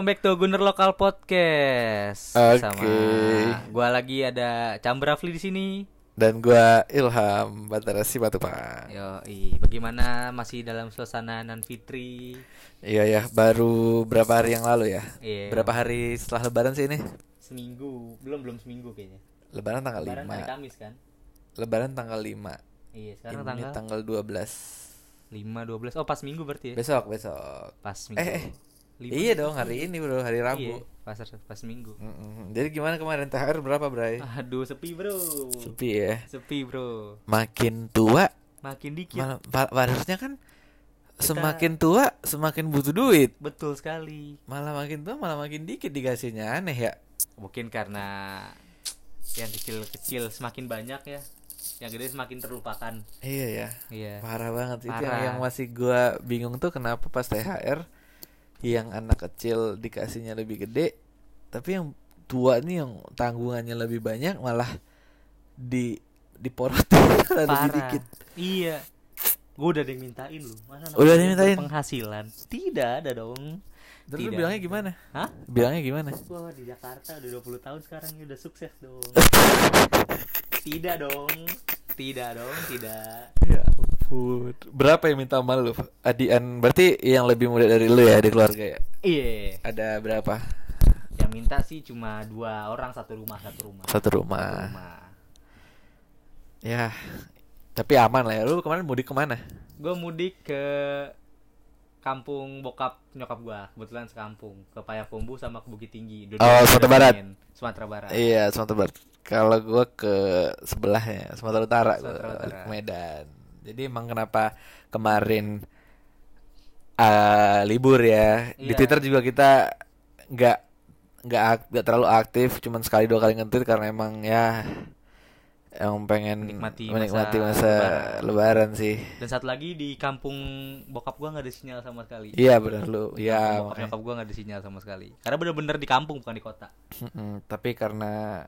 Welcome back to Gunner Lokal Podcast. Oke. Sama gua lagi ada Cambrafli di sini. Dan gua Ilham Batara Simatupang. Yo, bagaimana masih dalam suasana Nan Fitri? Iya ya, baru berapa hari yang lalu ya? Iya. Berapa hari setelah lebaran sih ini? Seminggu, belum belum seminggu kayaknya. Lebaran tanggal Lebaran hari 5. Kamis kan? Lebaran tanggal 5. Iya, sekarang ini tanggal tanggal 12. 5 12. Oh, pas minggu berarti ya? Besok, besok. Pas minggu. Eh, eh. Lima, Iya dong, hari ini bro, hari Iya, Rabu. pas pas minggu. Mm-mm. Jadi gimana kemarin THR berapa, Bray? Aduh, sepi, Bro. Sepi ya. Sepi, Bro. Makin tua, Makin dikit. harusnya kan semakin tua semakin butuh duit. Betul sekali. Malah makin tua malah makin dikit dikasihnya aneh ya. mungkin karena yang kecil-kecil semakin banyak ya yang gede semakin terlupakan Iya ya. iya Parah banget itu yang, Parah. yang masih gua bingung tuh kenapa pas THR yang anak kecil dikasihnya lebih gede tapi yang tua nih yang tanggungannya lebih banyak malah di diporotin lebih dikit. iya gue udah ada yang mintain lu masa Udah ada kecil yang mintain? penghasilan tidak ada dong Terus lu bilangnya gimana? Hah? Bilangnya gimana? Wah di Jakarta udah 20 tahun sekarang ya udah sukses dong Tidak dong Tidak dong Tidak Ya ampun. Berapa yang minta sama lu? Adian berarti yang lebih muda dari lu ya di keluarga ya? Iya Ada berapa? Yang minta sih cuma dua orang satu rumah Satu rumah Satu rumah. rumah Ya. Tapi aman lah ya. Lu kemarin mudik ke mana? Gue mudik ke kampung bokap nyokap gua kebetulan sekampung ke Payakumbuh sama ke Bukit Tinggi Oh, Sumatera Barat. Sumatera Barat Iya, Sumatera Barat. Kalau gua ke sebelahnya, Sumatera Utara, gua Sumatera Utara. ke Medan. Jadi emang kenapa kemarin eh, libur ya? Di Iya. Twitter juga kita nggak nggak ak- nggak terlalu aktif, cuman sekali dua kali nge-tweet karena emang ya yang pengen Menikmati menikmati masa masa, lebaran. lebaran sih. dan satu lagi di kampung bokap gua nggak ada sinyal sama sekali Iya benar lu. Iya. bokap nyokap gua nggak ada sinyal sama sekali karena bener-bener di kampung bukan di kota tapi karena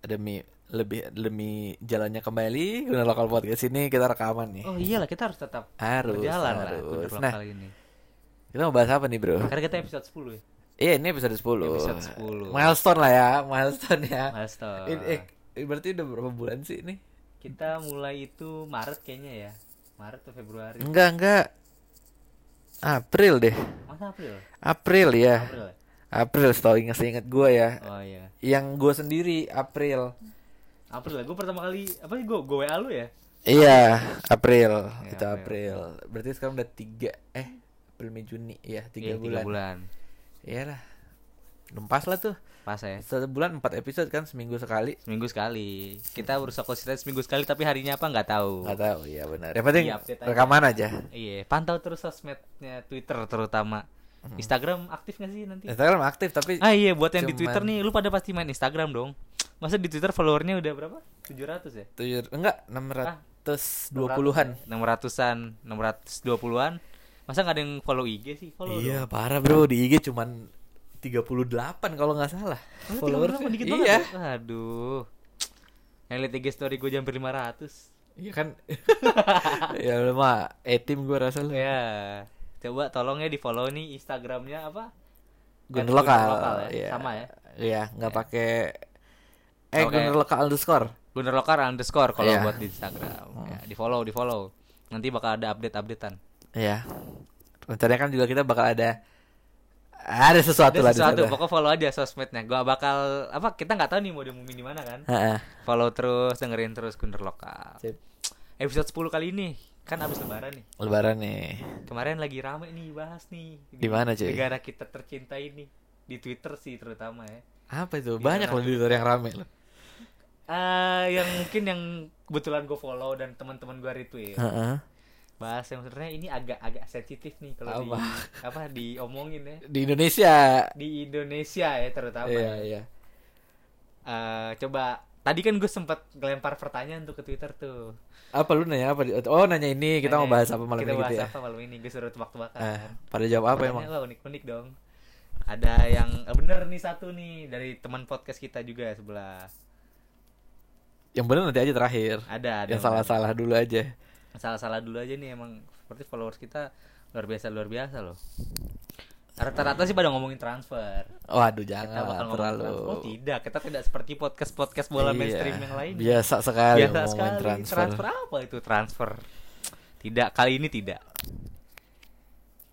demi lebih demi jalannya kembali guna lokal podcast ini kita rekaman nih. oh iyalah kita harus tetap Harus, berjalan lah harus. Nah. ini Kita mau bahas apa nih, Bro? karena kita episode 10 ya Iya, ini episode 10. Episode 10. Milestone lah ya, milestone ya. milestone Ini, eh, berarti udah berapa bulan sih ini? kita mulai itu Maret kayaknya ya Maret atau Februari Enggak, enggak. April deh. masa April April ya. April ya? April setahu ingat ingat gua ya. oh iya Yang gua sendiri April. April lah gue pertama kali apa sih gue gue WA lu ya Iya, April. Ya, Itu April. April. Berarti sekarang udah tiga eh April Mei Juni ya tiga Iya, bulan. bulan Iyalah. Lempas lah tuh. pas ya Satu bulan empat episode kan seminggu sekali. seminggu sekali kita berusaha konsisten seminggu sekali tapi harinya apa nggak tahu Nggak tahu, iya benar. Yang penting Iya, update aja. rekaman aja. iya pantau terus sosmednya Twitter terutama Instagram aktif nggak sih nanti Instagram aktif tapi ah iya buat yang di Cuman- Twitter nih lu pada pasti main Instagram dong masa di Twitter followernya udah berapa 700 ya tujuh enggak enam ratus dua puluhan. 600-an 620-an masa nggak ada yang follow IG sih follow Iya dong. parah bro di IG cuman 38 kalau nggak salah. Masa Followers 38 dikit iya. banget ya? aduh yang liat IG story gue hampir 500 Iya kan. ya lu mah etim gua rasa lu. Ya, coba tolong ya di follow nih Instagramnya apa? At lokal. Ya, Iya. sama ya. Iya, nggak pakai eh. Gunner lokal underscore. Gunner Lokal underscore kalau Iya. buat di Instagram. Ya, di follow, di follow. Nanti bakal ada update-updatean. Iya. Rencananya kan juga kita bakal ada ada sesuatu Ada lah sesuatu, pokoknya follow aja sosmednya. Gua bakal apa? Kita nggak tahu nih mau diumumin di mana kan. Heeh. Follow terus, dengerin terus Gunner Lokal. Sip. Episode 10 kali ini kan abis lebaran nih. Lebaran nih. Kemarin lagi rame nih bahas nih. Di mana, cuy? Negara kita tercinta ini. Di Twitter sih terutama ya. Apa itu? Di Banyak mana? loh di Twitter yang rame loh. Eh, yang mungkin yang kebetulan gue follow dan teman-teman gue retweet. Heeh. bahas yang sebenarnya ini agak-agak sensitif nih kalau di Apa? diomongin ya Di Indonesia. di Indonesia ya terutama Iya, ya. iya. Eh, coba tadi kan gue sempat ngelempar pertanyaan tuh ke Twitter tuh Apa lu nanya apa? Oh, nanya ini kita mau Nanya, bahas apa malam kita ini bahas gitu ya? apa malam ini gue suruh tebak-tebakan Eh, pada jawab apa emang? Wah, unik-unik dong ada yang eh, bener nih satu nih dari teman podcast kita juga sebelah Yang benar nanti aja terakhir. ada ada Yang salah-salah dulu aja. salah-salah dulu aja nih emang seperti followers kita luar biasa luar biasa loh Rata-rata sih pada ngomongin transfer. Waduh Kita jangan lah bakal ngomongin terlalu. transfer. Oh tidak, kita tidak seperti podcast-podcast bola Iya, mainstream yang lain. Biasa sekali Biasa ngomongin sekali. transfer. Transfer. apa itu transfer? Tidak, kali ini tidak.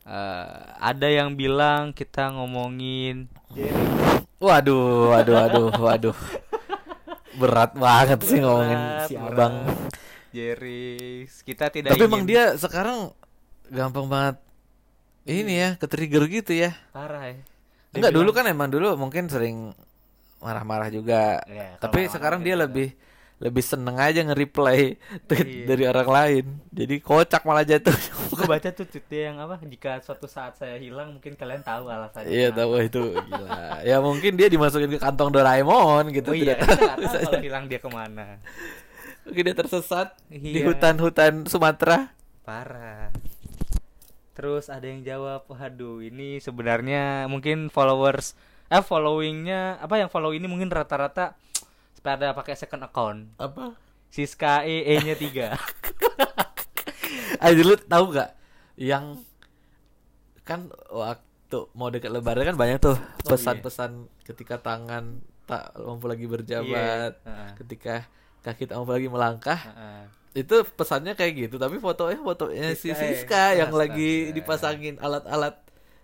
Eh, ada yang bilang kita ngomongin Jerry. Waduh, waduh, waduh, waduh. Berat banget sih ngomongin Berat, si berat. abang. Jerry. Kita tidak Tapi emang ingin- dia sekarang gampang banget ini ya, ke-trigger gitu ya. parah ya. Dia Enggak dulu bilang- kan emang dulu mungkin sering marah-marah juga. Ya, Tapi sekarang dia lebih lebih seneng aja nge-reply tweet Iya. dari orang lain. Jadi kocak malah jatuh. Gue baca tuh tweetnya yang apa? Jika suatu saat saya hilang, mungkin kalian tahu alasannya. Iya tahu itu gila. Ya mungkin dia dimasukin ke kantong Doraemon gitu Oh iya, tidak tahu. kalau hilang dia ke mana. Mungkin dia tersesat di Iya. hutan-hutan Sumatera. Parah. Terus ada yang jawab, waduh ini sebenarnya mungkin followers, eh followingnya apa yang follow ini mungkin rata-rata pada pakai second account. Apa? Siska E E nya 3 Ayo lu tahu gak yang kan waktu mau dekat lebaran kan banyak tuh iya. pesan-pesan ketika tangan tak mampu lagi berjabat, Iya, heeh. ketika kaki tak mampu lagi melangkah. Heeh. Itu pesannya kayak gitu, tapi fotonya fotonya si Siska, ya. Siska yang Astaga. lagi dipasangin alat-alat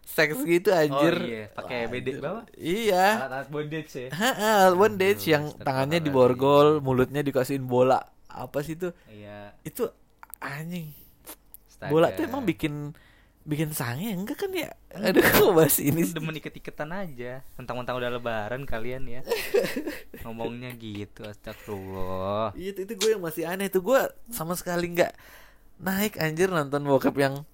seks gitu anjir. Oh iya, pakai Wah, bede anjir. berapa? Iya. Alat-alat bondage ya. Ha, bondage yang tangannya diborgol, mulutnya dikasihin bola. Apa sih itu? Iya. Itu anjing. astaga. Bola tuh emang bikin bikin sange enggak kan ya? Aduh, kok bahas ini sih? demen iket-iketan aja. Tentang-tentang udah lebaran kalian ya. Ngomongnya gitu, astagfirullah. Iya, itu, itu gue yang masih aneh itu gue sama sekali nggak naik anjir nonton bokep yang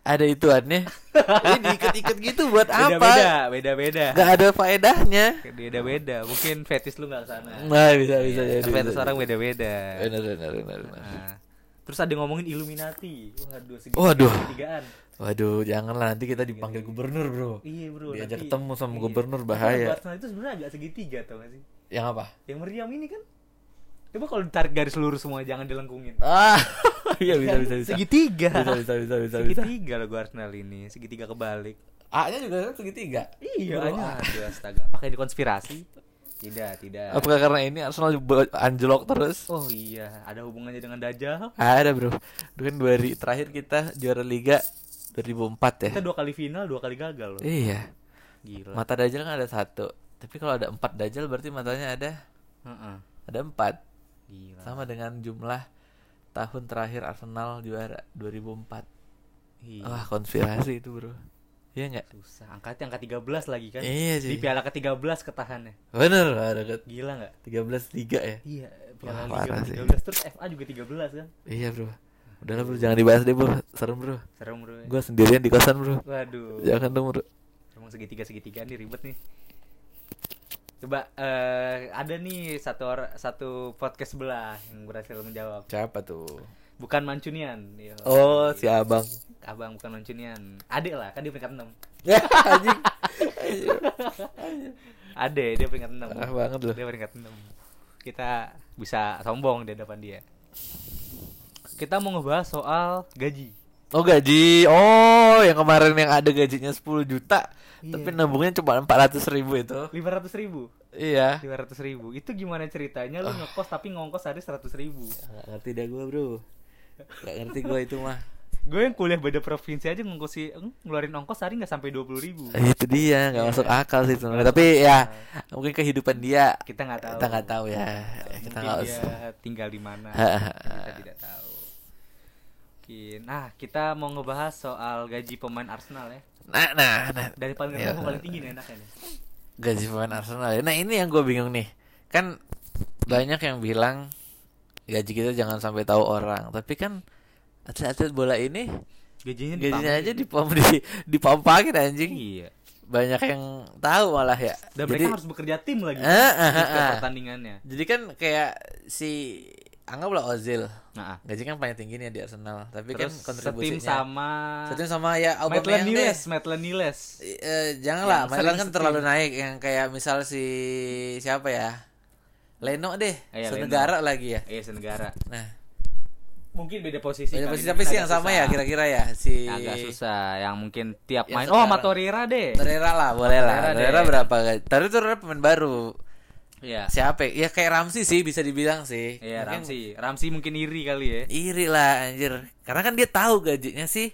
ada ituannya. Ini diikat-ikat gitu buat Beda-beda, apa? beda-beda. Nggak ada faedahnya. Beda-beda. Mungkin fetis lu nggak sana. Nah, bisa bisa Iya, jadi. fetis orang jadi. beda-beda. Benar benar benar. benar. Nah, Terus ada ngomongin Illuminati. Waduh, segitiga Waduh. segitigaan. Waduh, janganlah nanti kita dipanggil gubernur, Bro. Iya, Bro. Diajak nanti- ketemu sama iya. gubernur bahaya. Arsenal itu sebenarnya agak segitiga tau gak sih? Yang apa? Yang meriam ini kan. Coba kalau ditarik garis lurus semua jangan dilengkungin. Ah, iya bisa bisa bisa. Segitiga. Bisa bisa bisa bisa bisa. segitiga loh gua Arsenal ini, segitiga kebalik. A-nya juga kan segitiga. Iya, Bro, hanya A. aduh astaga. Pakai di konspirasi? Tidak, tidak. Apakah karena ini Arsenal anjlok terus? Oh iya, ada hubungannya dengan Dajjal. Ada bro. Kan dua hari terakhir kita juara Liga 2004 ya. Kita dua kali final, dua kali gagal loh. Iya. Gila. Mata Dajjal kan ada satu. Tapi kalau ada empat Dajjal berarti matanya ada Heeh. ada empat. Gila. Sama dengan jumlah tahun terakhir Arsenal juara 2004. Iya. Wah konspirasi itu bro. Iya nggak? Susah. Angkatnya angka 13 lagi kan. Iya Di sih. piala ke-13 ketahannya. Bener ada ke Gila nggak? 13 Liga ya. Iya, piala Wah, Liga sih. 13 terus FA juga 13 kan. Iya bro. Udahlah bro jangan dibahas deh bro. Serem bro. Serem bro. Gue sendirian di kosan bro. Waduh. Jangan dong bro. Emang segitiga-segitiga nih ribet nih. Coba eh ada nih satu or- satu podcast sebelah yang berhasil menjawab. Siapa tuh? Bukan Mancunian. Yo. Oh si abang. Abang bukan Mancunian. Adik lah, kan dia peringkat 6. Ya anjing. Adik dia peringkat 6. Parah banget loh. Dia peringkat 6. Kita bisa sombong di depan dia. Kita mau ngebahas soal gaji. Oh gaji. Oh yang kemarin yang ada gajinya 10 juta. Iya. Tapi nabungnya cuma 400 ribu itu. 500 ribu Iya. 500 ribu Itu gimana ceritanya lu ngekos tapi ngongkos hari 100 ribu Gak ngerti dah gue bro. Gak ngerti gue itu mah. Gue yang kuliah beda provinsi aja ngongkosi eng, ngeluarin ongkos hari nggak sampai 20 ribu Eh, itu dia nggak Iya. masuk akal sih sebenarnya. Nggak Tapi ya akal. mungkin kehidupan dia Kita nggak tahu kita nggak tahu ya. Kita Mungkin nggak dia tinggal di mana kita tidak tahu Mungkin. Nah kita mau ngebahas soal gaji pemain Arsenal ya Nah, nah, nah. Dari paling Ya. rendah ke paling tinggi nih enaknya nih gaji pemain Arsenal ya. Nah ini yang gue bingung nih. Kan banyak yang bilang gaji kita jangan sampai tahu orang. Tapi kan atlet-atlet bola ini Gajinya gajinya aja dipom di dipompakin anjing. Iya Banyak yang tahu malah ya. Dan Jadi mereka harus bekerja tim lagi di ah, setiap ah. pertandingannya jadi kan kayak si anggaplah Ozil. Nah Gaji kan paling tinggi nih di Arsenal. Tapi Terus kan setim kontribusinya sama setim sama ya Aubameyang deh. Niles, Maitland Niles. Eh, janganlah, Yang Maitland kan setim. terlalu naik yang kayak misal si siapa ya? Leno deh, Iya, senegara lagi ya. Iya, senegara. Nah, mungkin beda posisi. Kali, posisi mungkin tapi sih yang sama susah. ya kira-kira ya si Agak susah, yang mungkin tiap main. Oh, sama. Torreira deh. Torreira lah boleh lah Torreira berapa guys Torreira Torreira pemain baru Iya. siapa ya? ya kayak Ramsey sih bisa dibilang sih Iya, Ramsey. Ramsey mungkin iri kali ya. iri lah anjir karena kan dia tahu gajinya sih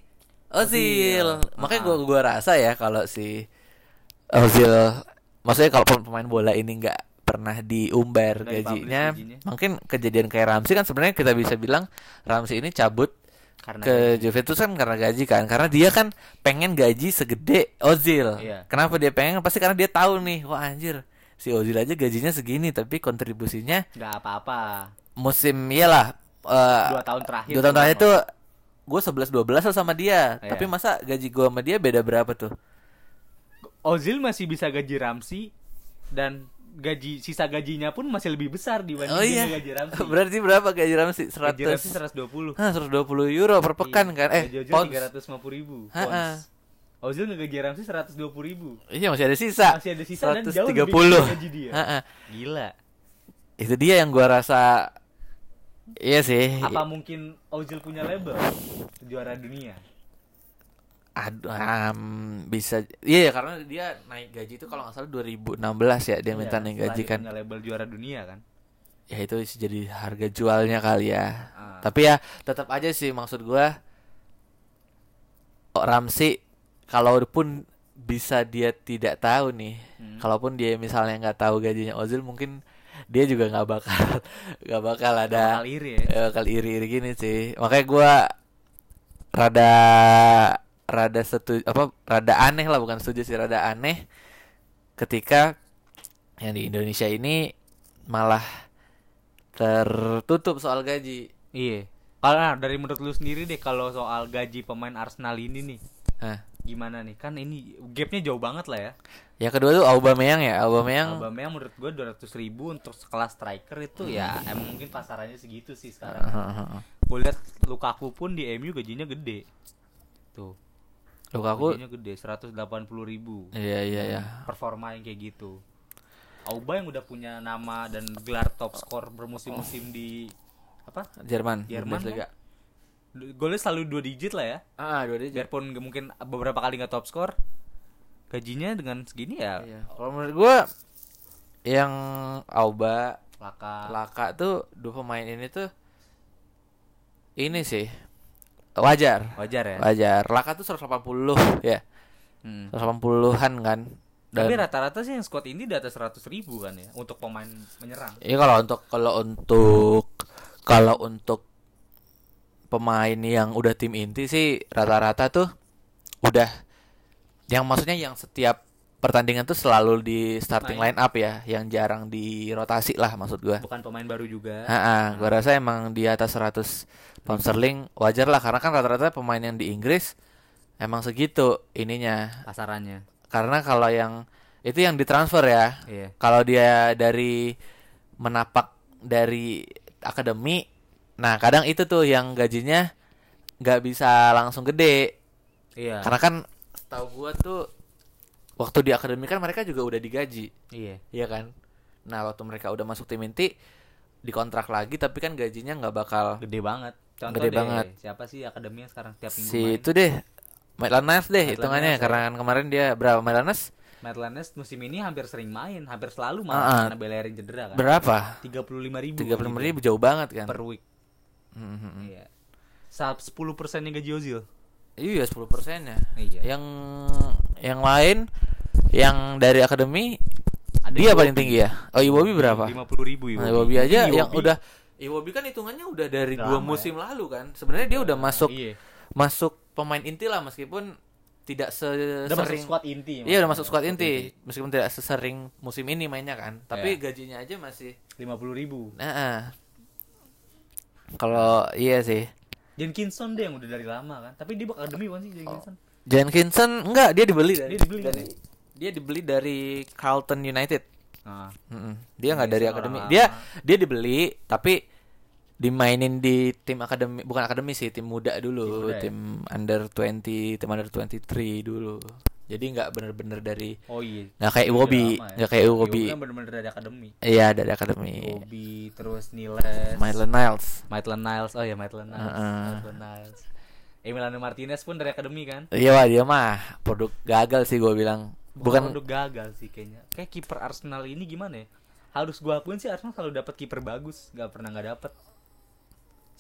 Ozil Ozil. makanya Ah. gua gua rasa ya kalau si Ozil maksudnya kalau pem- pemain bola ini nggak pernah diumbar gajinya, mungkin kejadian kayak Ramsey kan sebenarnya kita bisa bilang Ramsey ini cabut Karena ke Juventus kan karena gaji kan karena dia kan pengen gaji segede Ozil Iya. kenapa dia pengen pasti karena dia tahu nih wah anjir si Ozil aja gajinya segini tapi kontribusinya nggak apa-apa. musim iyalah eh, Dua tahun terakhir. dua tahun terakhir tuh. tuh gue 11 12 lah sama dia Iya. tapi masa gaji gue sama dia beda berapa tuh Ozil masih bisa gaji Ramsey dan gaji sisa gajinya pun masih lebih besar dibanding oh iya gaji Ramsey. berarti berapa gaji Ramsey Gaji Ramsey 100 120. Hah, 120 euro per pekan Iya. kan eh Gaji Ozil pounds 350 ribu. Ozil ngegaji Ramsey 120 ribu. iya masih ada sisa Masih ada sisa dan jauh 130 lebih gaji dia. Gila. itu dia yang gua rasa iya sih Apa mungkin Ozil punya label juara dunia? Aduh, am, bisa iya ya karena dia naik gaji itu kalau nggak salah 2016 ya dia minta Iya, naik gaji kan Punya label juara dunia kan. ya itu sih jadi harga jualnya kali ya Ah. tapi ya tetap aja sih maksud gua oh, Ramsey kalaupun bisa dia tidak tahu nih Hmm. kalaupun dia misalnya nggak tahu gajinya Ozil mungkin dia juga nggak bakal nggak bakal ada Bakal iri ya. bakal iri-iri gini sih makanya gua rada rada setuju apa rada aneh lah bukan setuju sih rada aneh ketika yang di Indonesia ini malah tertutup soal gaji Iya. Kalau nah, dari menurut lu sendiri deh kalau soal gaji pemain Arsenal ini nih nah gimana nih? Kan ini gapnya jauh banget lah ya. yang kedua tuh Aubameyang ya Aubameyang Aubameyang menurut gue 200 ribu untuk sekelas striker itu ya Hmm. emang mungkin pasarannya segitu sih sekarang. Gue lihat Lukaku pun di MU gajinya gede. Tuh. Lukaku gajinya gede 180 ribu. iya iya iya Performa yang kayak gitu. Auba yang udah punya nama dan gelar top skor bermusim-musim di apa? Jerman Jerman Bundesliga. Golnya selalu dua digit lah ya. ah dua digit Biarpun mungkin beberapa kali nggak top skor, gajinya dengan segini ya Iya. Kalau menurut gua yang Auba, laka. Laka tuh dua pemain ini tuh ini sih wajar. Wajar ya. Wajar. Laka tuh 180 ya. Hmm. 180-an kan. Dan Tapi rata-rata sih yang squad ini di atas 100 ribu kan ya untuk pemain menyerang. Iya kalau untuk kalau untuk kalau untuk pemain yang udah tim inti sih rata-rata tuh udah yang maksudnya yang setiap pertandingan tuh selalu di starting Main. line up ya, yang jarang dirotasi lah maksud gua. Bukan pemain baru juga. Ha gua rasa emang di atas 100 pound sterling wajar lah karena kan rata-rata pemain yang di Inggris emang segitu ininya. Pasarannya. Karena kalau yang itu yang ditransfer ya, Iya. kalau dia dari menapak dari akademi nah kadang itu tuh yang gajinya nggak bisa langsung gede Iya. karena kan tahu gua tuh waktu di akademi kan mereka juga udah digaji Iya. iya kan nah waktu mereka udah masuk tim inti dikontrak lagi tapi kan gajinya nggak bakal Gede banget. Contoh Gede deh, banget. siapa sih akademinya sekarang tiap minggu si main? itu deh Maitland Niles deh Maitland hitungannya Niles, ya. karena kan kemarin dia berapa Maitland Niles Matt Lanes musim ini hampir sering main, hampir selalu Ah, malah ah. karena Bellerin cedera kan. berapa 35 ribu. tiga puluh ribu jauh banget kan per week. Hmm, hmm, hmm. Iya. Sa 10 persennya gaji Ozil. iya 10 persennya Iya. yang yang lain yang dari akademi Ada dia Iwobi. paling tinggi ya oh Iwobi berapa 50 ribu nah, Iwobi aja Iwobi- yang udah Iwobi kan hitungannya udah dari Udah dua lama musim lalu kan sebenarnya dia udah masuk Iya. masuk pemain inti lah meskipun tidak Udah masuk sesering squad inti. iya udah masuk squad inti meskipun tidak sesering musim ini mainnya kan tapi Iya. gajinya aja masih 50 ribu. nah ah. Kalau iya sih Jenkinson deh yang udah dari lama kan. Tapi dia bakal akademi bukan sih Jenkinson? Jenkinson enggak dia dibeli dari, Dia dibeli kan? dari dia dibeli dari Carlton United Nah, Mm-mm. Dia nggak dari Biasa akademi. orang Dia dia dibeli tapi dimainin di tim akademi bukan akademi sih tim muda dulu Tim muda ya? tim under 20 tim under 23 dulu Jadi nggak bener-bener dari Oh iya. nggak kayak Iwobi, ya. nggak kayak Iwobi. kan bener-bener dari akademi. Iya dari akademi. Iwobi terus Niles. Maitland Niles. Maitland Niles. Oh ya Maitland Niles. Heeh. Maitland Niles. Emiliano Martinez pun dari akademi kan. Iya wah dia mah produk gagal sih gue bilang. Bukan udah gagal sih kayaknya. Kayak kiper Arsenal ini gimana ya? Harus gua akuin sih Arsenal selalu dapat kiper bagus, nggak pernah nggak dapet.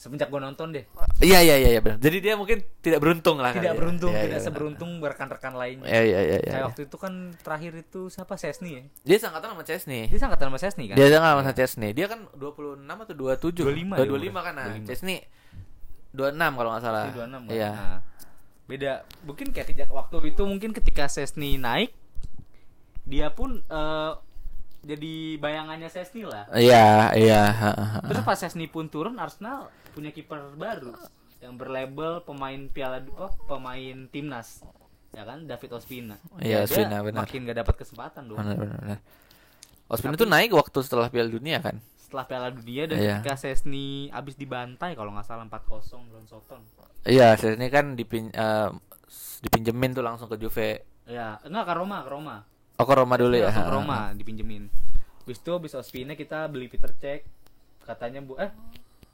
Semenjak gua nonton deh. Iya iya iya iya benar. Jadi dia mungkin tidak beruntung lah. Tidak ya. beruntung, Iya, tidak iya. seberuntung rekan-rekan lainnya. Iya iya iya. Kayak waktu itu kan terakhir itu siapa Sesni ya? Dia sangkatan sama Chesney. Dia sangkatan sama Sesni kan? Dia jangan sama Chesney. Dia kan 26 atau 27? 25 Eh, ya, 25 kan nah. 25. Chesney 26 kalau nggak salah. Dia 26 kan? Iya. Nah, beda. Mungkin ketika waktu itu mungkin ketika Sesni naik dia pun eh, jadi bayangannya Sesni lah. Iya, iya. Terus pas Sesni pun turun Arsenal punya kiper baru yang berlabel pemain Piala oh, pemain timnas. Ya kan David Ospina. Iya, Ya, Ospina, benar. Makin gak dapat kesempatan dong. Benar benar. benar. Ospina Tapi- tuh naik waktu setelah Piala Dunia kan? Setelah Piala Dunia dan Iya. ketika Sesni abis dibantai kalau nggak salah 4-0 lawan Soton. Iya, Chesney kan dipin eh, dipinjemin tuh langsung ke Juve. Ya, enggak ke Roma, ke Roma. Oh, ke Roma dulu ya. Langsung ke Roma dipinjemin. Habis itu habis Ospina kita beli Peter Cech. Katanya Bu eh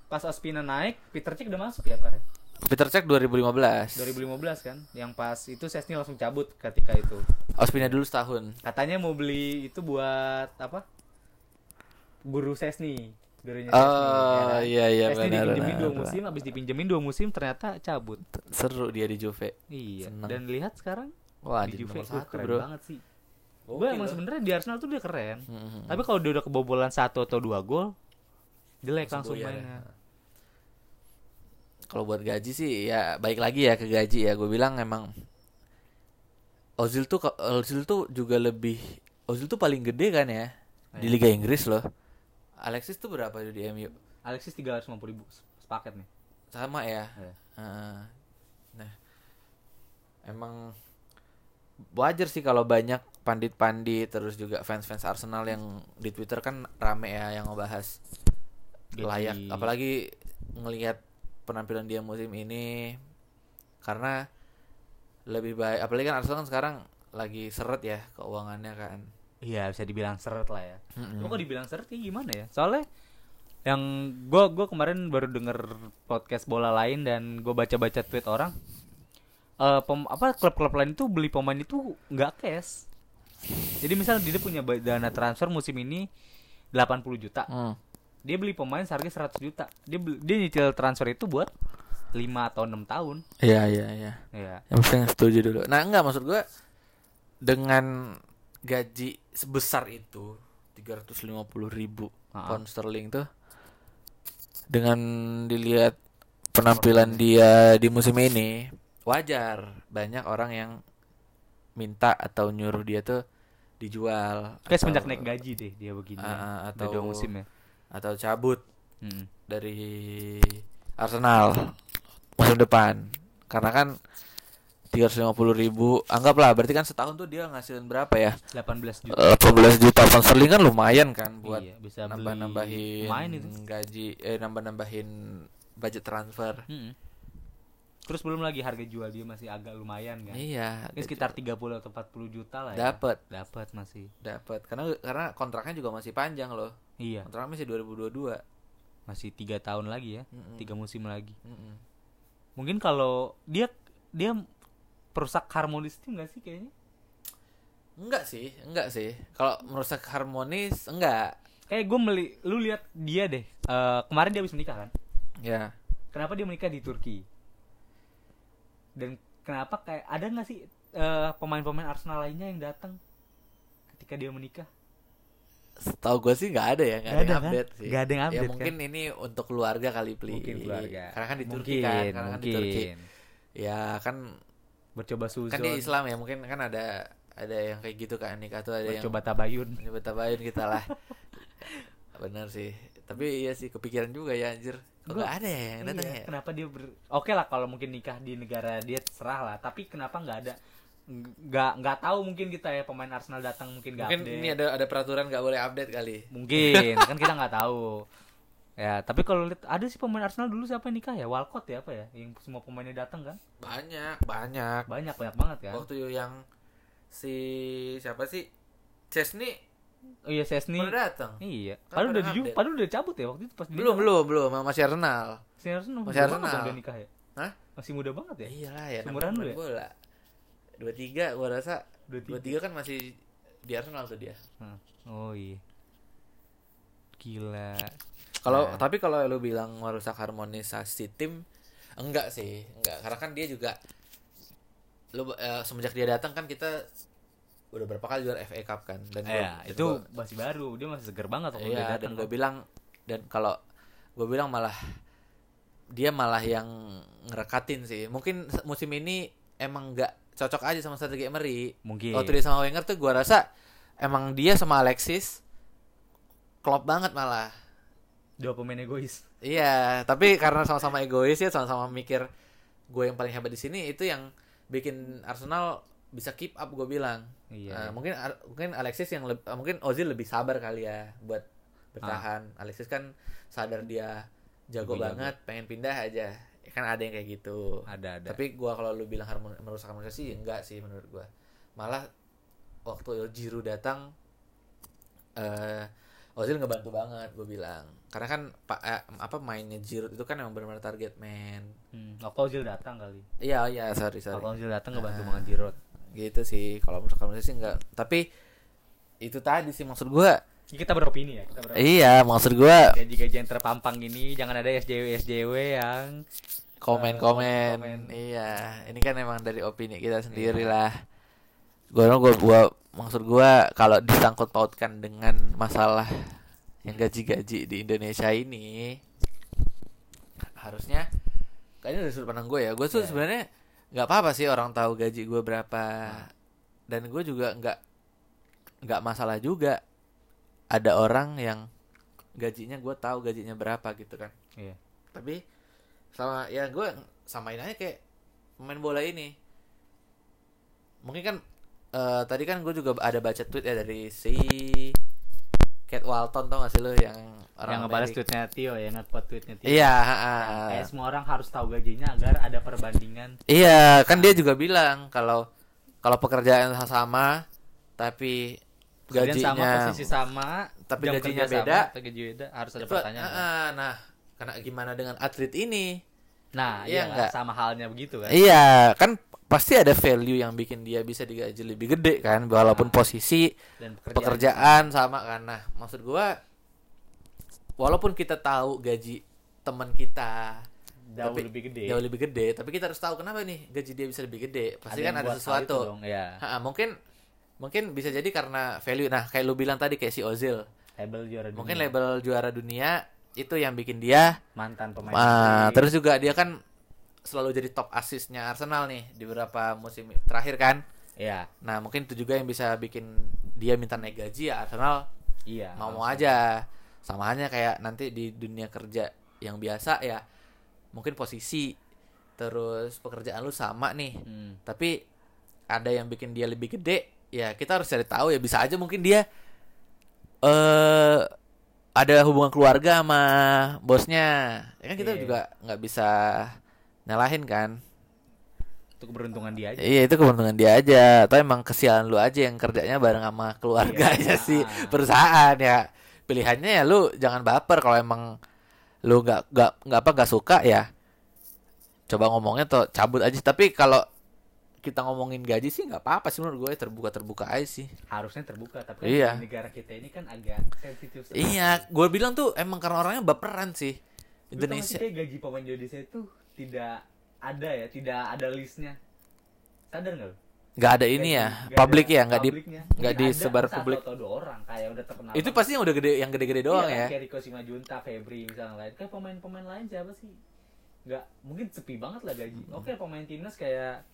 pas Ospina naik, Peter Cech udah masuk ya, Pak? Peter Cech 2015. 2015 kan. Yang pas itu Sesni langsung cabut ketika itu. Ospina dulu setahun. Katanya mau beli itu buat apa? Guru Sesni. Gurunya Oh, kan? iya, iya, Sesni benar, dipinjemin benar, dua benar. musim, habis dipinjemin dua musim ternyata cabut. Seru dia di Juve. Iya. Seneng. Dan lihat sekarang Wah, di jadi Juve nomor satu, keren bro. banget sih. Gue emang sebenarnya di Arsenal tuh dia keren. Hmm, Tapi kalau dia udah kebobolan satu atau dua gol, jelek Langsung mainnya. ya. Kalau buat gaji sih ya baik lagi ya ke gaji ya. Gue bilang emang Ozil tuh Ozil tuh juga lebih Ozil tuh paling gede kan ya di Iya. Liga Inggris loh. Alexis tuh berapa di MU? Alexis 350 ribu sepaket nih. Sama ya. Heeh. Nah, emang wajar sih kalau banyak pandit-pandit terus juga fans-fans Arsenal yang di Twitter kan rame ya yang ngebahas layak apalagi ngelihat penampilan dia musim ini karena lebih baik apalagi kan Arsenal kan sekarang lagi seret ya keuangannya kan Iya bisa dibilang seret lah ya. Mm-mm. Cuma kok dibilang seret ya gimana ya? Soalnya yang gua gua kemarin baru denger podcast bola lain dan gua baca-baca tweet orang eh pem- apa klub-klub lain itu beli pemain itu nggak cash. Jadi misalnya dia punya dana transfer musim ini 80 juta. Hmm. Dia beli pemain seharga 100 juta. Dia beli- dia nyicil transfer itu buat 5 atau 6 tahun. iya iya iya Ya. yang penting setuju dulu nah enggak maksud gua dengan gaji sebesar itu 350 ribu Ah. pound sterling tuh dengan dilihat penampilan dia di musim ini wajar banyak orang yang minta atau nyuruh dia tuh dijual Kayak semenjak naik gaji deh dia begini. Udah atau dua musim ya. Atau cabut Hmm. dari Arsenal musim depan karena kan 350 ribu anggaplah berarti kan setahun tuh dia ngasilin berapa ya 18 juta. 18 juta pound sterling kan lumayan kan buat iya, bisa nambah nambahin main itu. gaji eh nambah nambahin budget transfer Mm-mm. Terus belum lagi harga jual dia masih agak lumayan kan. iya Ini sekitar 30 atau 40 juta lah ya. dapat Dapat masih. dapat karena karena kontraknya juga masih panjang loh Iya, kontraknya masih 2022 masih tiga tahun lagi ya. Tiga musim lagi. Mm-mm. Mungkin kalau dia dia perusak harmonis tim gak sih kayaknya? enggak sih enggak sih kalau merusak harmonis enggak Kayak gue meli, lu lihat dia deh. Eh, kemarin dia habis menikah kan? ya Kenapa dia menikah di Turki? Dan kenapa kayak ada nggak sih eh, pemain-pemain Arsenal lainnya yang datang ketika dia menikah? Setahu gue sih nggak ada ya, nggak Nggak ada yang ada kan? update sih. Nggak ada yang Ya update, mungkin ini untuk keluarga kali pli. Mungkin keluarga. Karena kan di Turki Mungkin, kan, karena kan di Turki. mungkin. Ya kan Bercoba suzon. kan dia Islam ya, mungkin kan ada ada yang kayak gitu kan nikah tuh ada Bercoba tabayun. yang coba tabayin kita lah. Bener sih. Tapi iya sih kepikiran juga ya anjir. Gua- nggak ada ya yang datang Iya, ya? Kenapa dia ber Oke lah kalau mungkin nikah di negara dia terserah lah, tapi kenapa nggak ada nggak nggak tahu mungkin kita ya pemain Arsenal datang mungkin nggak Mungkin update. ini ada ada peraturan nggak boleh update kali. Mungkin kan kita nggak tahu. Ya, tapi kalau lihat ada sih pemain Arsenal dulu siapa yang nikah ya? Walcott ya apa ya? Yang semua pemainnya datang kan? Banyak, banyak. Banyak banyak banget kan? Waktu yang si siapa sih Chesney Oh iya Sesni. udah datang Iya. Kan Padahal pada udah di update. padahal udah cabut ya waktu itu pas belum belum belum masih Arsenal Si Arsenal Masih Arsenal. dia nikah ya. Hah? Masih muda banget ya. iyalah ya Seumuran namanya lu ya? bola dua tiga gua rasa Dua dua tiga kan masih di Arsenal tuh dia. Oh iya. Gila. Kalau Nah. tapi kalau lu bilang merusak harmonisasi tim, enggak sih, enggak. Karena kan dia juga lu eh, semenjak dia datang kan kita udah berapa kali juara FA Cup kan dan gua- Iya, dan itu gua- masih baru. Dia masih seger banget waktu iya dan gue bilang dan kalau gue bilang malah dia malah yang ngerekatin sih. Mungkin musim ini emang enggak cocok aja sama strategi Emery. Mungkin. Waktu dia sama Wenger tuh gua rasa emang dia sama Alexis klop banget malah. Dua pemain egois. Iya, tapi karena sama-sama egois ya, sama-sama mikir gue yang paling hebat di sini itu yang bikin Arsenal bisa keep up gue bilang. Iya. Nah, mungkin mungkin Alexis yang leb- mungkin Ozil lebih sabar kali ya buat bertahan. Alexis kan sadar dia jago Lebih jago. banget, pengen pindah aja. Ya Kan ada yang kayak gitu. Ada ada. Tapi gua kalau lu bilang harmon merusak harmonisasi enggak sih menurut gua. Malah waktu Giroud datang eh Ozil ngebantu banget gue bilang. Karena kan pak eh, apa mainnya Giroud itu kan emang benar-benar target man. Hmm, waktu Ozil datang kali. Iya iya sorry sorry. Waktu Ozil datang ngebantu Ah. banget Giroud. Gitu sih kalau merusak harmonisasi enggak. Tapi itu tadi sih maksud gua. Kita beropini ya, kita beropini. Iya maksud gua Gaji-gaji yang terpampang ini jangan ada SJW SJW yang komen-komen. komen. Iya, ini kan emang dari opini kita sendiri lah. Gua gua gua maksud gua kalau disangkut pautkan dengan masalah yang gaji-gaji di Indonesia ini harusnya kayaknya dari sudut pandang gue ya, gue tuh Iya. sebenarnya nggak apa-apa sih orang tahu gaji gue berapa. Dan gue juga nggak nggak masalah juga ada orang yang gajinya gue tahu gajinya berapa gitu kan. Iya. tapi sama ya gue samain aja kayak pemain bola ini. Mungkin kan eh, tadi kan gue juga ada baca tweet ya dari si Kate Walton tau gak sih lo yang orang yang ngebalas tweetnya Tio ya, nge-quote tweetnya Tio. iya ha. Kayak semua orang harus tahu gajinya agar ada perbandingan. iya kan dia juga bilang kalau kalau pekerjaan sama tapi Kerjaan sama, gajinya posisi sama, tapi gajinya sama, beda. tapi gaji beda, harus ada pertanyaan. ah, nah karena gimana dengan atlet ini Nah, Iya iya nggak? sama halnya begitu kan. Iya, kan pasti ada value yang bikin dia bisa digaji lebih gede kan, walaupun posisi Dan pekerjaan sama kan. Nah, maksud gua walaupun kita tahu gaji teman kita jauh tapi- lebih gede. jauh lebih gede, tapi kita harus tahu kenapa nih gaji dia bisa lebih gede. Pasti kan ada hal itu sesuatu. dong, ya. Ha, mungkin mungkin bisa jadi karena value. Nah, kayak lu bilang tadi kayak si Ozil, Label juara mungkin dunia. label juara dunia itu yang bikin dia mantan pemain. Inggris. terus juga dia kan selalu jadi top asisnya Arsenal nih di beberapa musim terakhir kan. Iya, Nah, mungkin itu juga yang bisa bikin dia minta naik gaji ya Arsenal iya. mau mau aja. Sama halnya kayak nanti di dunia kerja yang biasa ya mungkin posisi terus pekerjaan lu sama nih. Hmm. Tapi ada yang bikin dia lebih gede, ya kita harus cari tahu ya bisa aja mungkin dia eh ada hubungan keluarga sama bosnya. Ya kan kita Iya. juga nggak bisa nyalahin kan. Itu keberuntungan dia aja. Iya itu keuntungan dia aja. Atau emang kesialan lu aja yang kerjanya bareng sama keluarga Iya, aja sih ah. perusahaan ya. Pilihannya ya lu jangan baper kalau emang lu nggak nggak nggak apa nggak suka ya. Coba ngomongnya tuh cabut aja. Tapi kalau kita ngomongin gaji sih nggak apa-apa sih menurut gue terbuka terbuka aja sih. Harusnya terbuka, tapi kan Iya. di negara kita ini kan agak sensitif. Iya, gue bilang tuh emang karena orangnya baperan sih. Indonesia. kayak gaji pemain Indonesia itu tidak ada ya, tidak ada listnya. Sadar nggak nggak ada ini ya, nggak publik ada ya, nggak di nggak disebar publik. Atau dua orang kayak udah terkenal. Itu pasti yang udah gede, yang gede-gede doang Iya kan, ya. Kayak Rico Simajunta, Febri misalnya lain. Kayak pemain-pemain lain siapa sih? Nggak, mungkin sepi banget lah gaji. Hmm. Oke, pemain timnas kayak